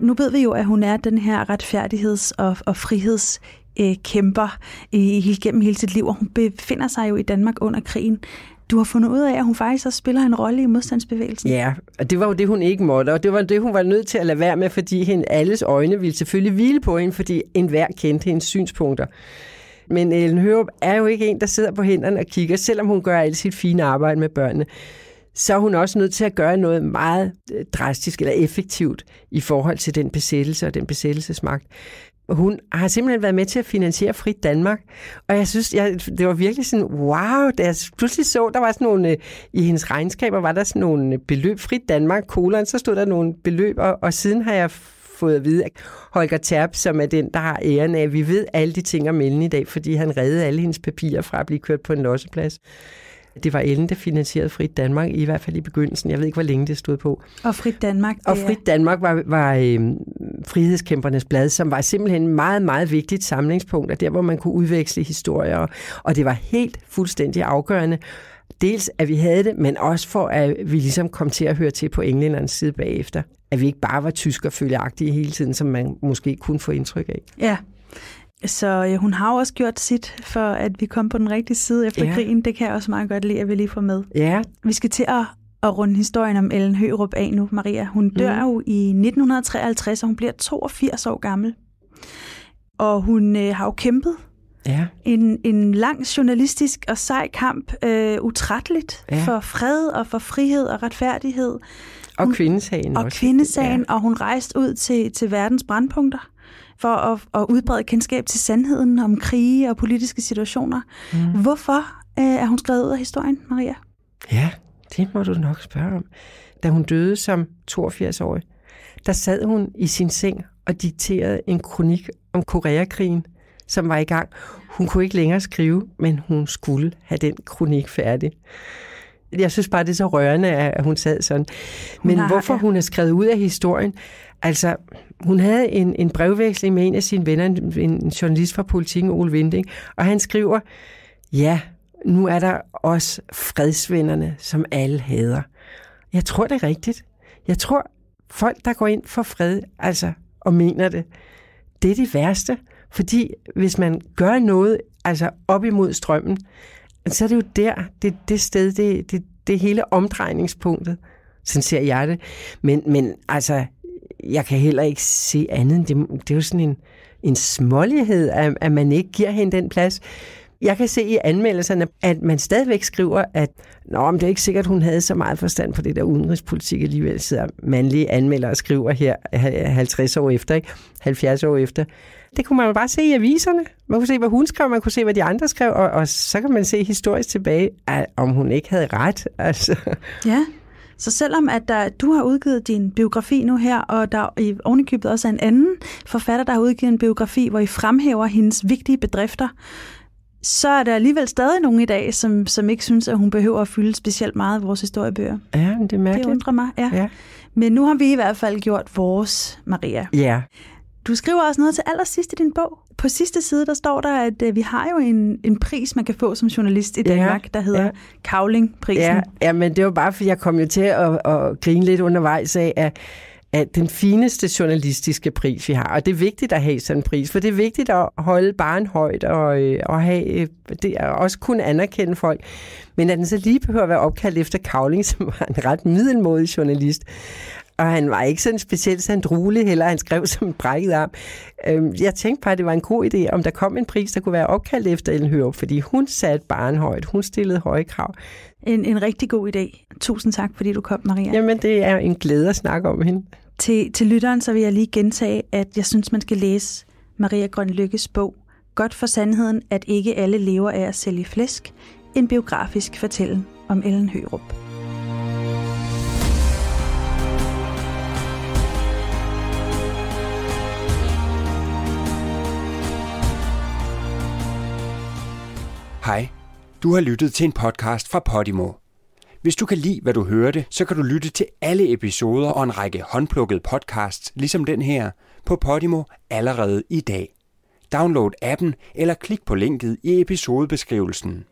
Nu ved vi jo, at hun er den her retfærdigheds- og, og øh, kæmper øh, gennem hele sit liv, og hun befinder sig jo i Danmark under krigen. Du har fundet ud af, at hun faktisk også spiller en rolle i modstandsbevægelsen. Ja, og det var jo det, hun ikke måtte, og det var det, hun var nødt til at lade være med, fordi hende, alles øjne ville selvfølgelig hvile på hende, fordi enhver kendte hendes synspunkter. Men Ellen Hørup er jo ikke en, der sidder på hænderne og kigger, selvom hun gør alt sit fine arbejde med børnene. Så er hun også nødt til at gøre noget meget øh, drastisk eller effektivt i forhold til den besættelse og den besættelsesmagt. Hun har simpelthen været med til at finansiere Frit Danmark, og jeg synes, jeg, det var virkelig sådan, wow, da jeg pludselig så, der var sådan nogle, øh, i hendes regnskaber var der sådan nogle beløb, Frit Danmark, kolon, så stod der nogle beløb, og, og siden har jeg fået at vide, at Holger Terp, som er den, der har æren af, vi ved alle de ting om Ellen i dag, fordi han reddede alle hendes papirer fra at blive kørt på en losseplads. Det var Ellen, der finansierede Frit Danmark, i hvert fald i begyndelsen. Jeg ved ikke, hvor længe det stod på. Og Frit Danmark. Og Frit Danmark var, var øh, frihedskæmpernes blad, som var simpelthen et meget, meget vigtigt samlingspunkt, og der, hvor man kunne udveksle historier. Og, og det var helt fuldstændig afgørende. Dels, at vi havde det, men også for, at vi ligesom kom til at høre til på englændernes side bagefter. At vi ikke bare var tyskerfølgeagtige hele tiden, som man måske kunne få indtryk af. Ja. Så ja, hun har også gjort sit for, at vi kom på den rigtige side efter Ja. krigen. Det kan jeg også meget godt lide, at vi lige får med. Ja, Vi skal til at, at runde historien om Ellen Hørup af nu, Maria. Hun dør Mhm. mm. jo i 1953, og hun bliver 82 år gammel. Og hun øh, har jo kæmpet ja, en, en lang journalistisk og sej kamp, øh, utrætteligt, Ja. for fred og for frihed og retfærdighed. og kvindesagen og også. kvindesagen, ja. og hun rejste ud til, til verdens brandpunkter for at, at udbrede kendskab til sandheden om krige og politiske situationer. Mm. Hvorfor øh, er hun skrevet ud af historien, Maria? Ja, det må du nok spørge om. Da hun døde som 82-årig, der sad hun i sin seng og dikterede en kronik om Koreakrigen, som var i gang. Hun kunne ikke længere skrive, men hun skulle have den kronik færdig. Jeg synes bare, det er så rørende, at hun sad sådan. Men har- hvorfor ja. hun er skrevet ud af historien, altså hun havde en, en brevveksling med en af sine venner, en, en journalist fra politikken, Ole Vinding, og han skriver, ja, nu er der også fredsvennerne, som alle hader. Jeg tror, det er rigtigt. Jeg tror, folk, der går ind for fred, altså, og mener det, det er det værste. Fordi hvis man gør noget, altså op imod strømmen, så er det jo der, det, det sted, det, det, det hele omdrejningspunktet. Sådan ser jeg det. Men, men altså, jeg kan heller ikke se andet end det, det er jo sådan en, en smålighed, at, at man ikke giver hende den plads. Jeg kan se i anmeldelserne, at man stadigvæk skriver, at Nå, men det er ikke sikkert, hun havde så meget forstand på det der udenrigspolitik alligevel, sidder mandlige anmeldere og skriver her 50 år efter, ikke? 70 år efter. Det kunne man jo bare se i aviserne. Man kunne se, hvad hun skrev, man kunne se, hvad de andre skrev, og, og så kan man se historisk tilbage, at, om hun ikke havde ret. Altså. Ja, så selvom at der, du har udgivet din biografi nu her, og der i ovenikøbet også er en anden forfatter, der har udgivet en biografi, hvor I fremhæver hendes vigtige bedrifter, så er der alligevel stadig nogen i dag, som, som ikke synes, at hun behøver at fylde specielt meget i vores historiebøger. Ja, men det er mærkeligt. Det undrer mig, ja. Ja. Men nu har vi i hvert fald gjort vores, Maria. Ja, Du skriver også noget til allersidst i din bog. På sidste side, der står der, at øh, vi har jo en, en pris, man kan få som journalist i Ja, Danmark, der hedder ja. Kavling-prisen. Ja, ja, men det var bare, fordi jeg kom jo til at, at grine lidt undervejs af, at, at den fineste journalistiske pris, vi har, og det er vigtigt at have sådan en pris, for det er vigtigt at holde barn højt og, øh, og have, øh, det er også kunne anerkende folk, men at den så lige behøver at være opkaldt efter Kavling, som var en ret middelmodig journalist, og han var ikke sådan specielt sandrulig heller, han skrev som en brækket arm. Øhm, Jeg tænkte bare, at det var en god idé, om der kom en pris, der kunne være opkaldt efter Ellen Hørup, fordi hun satte barn højt, hun stillede høje krav. En, en rigtig god idé. Tusind tak, fordi du kom, Maria. Jamen, det er en glæde at snakke om hende. Til, til lytteren, så vil jeg lige gentage, at jeg synes, man skal læse Maria Grøn Lykkes bog, Godt for sandheden, at ikke alle lever af at sælge flæsk. En biografisk fortælling om Ellen Hørup. Hej, du har lyttet til en podcast fra Podimo. Hvis du kan lide, hvad du hørte, så kan du lytte til alle episoder og en række håndplukkede podcasts, ligesom den her, på Podimo allerede i dag. Download appen eller klik på linket i episodebeskrivelsen.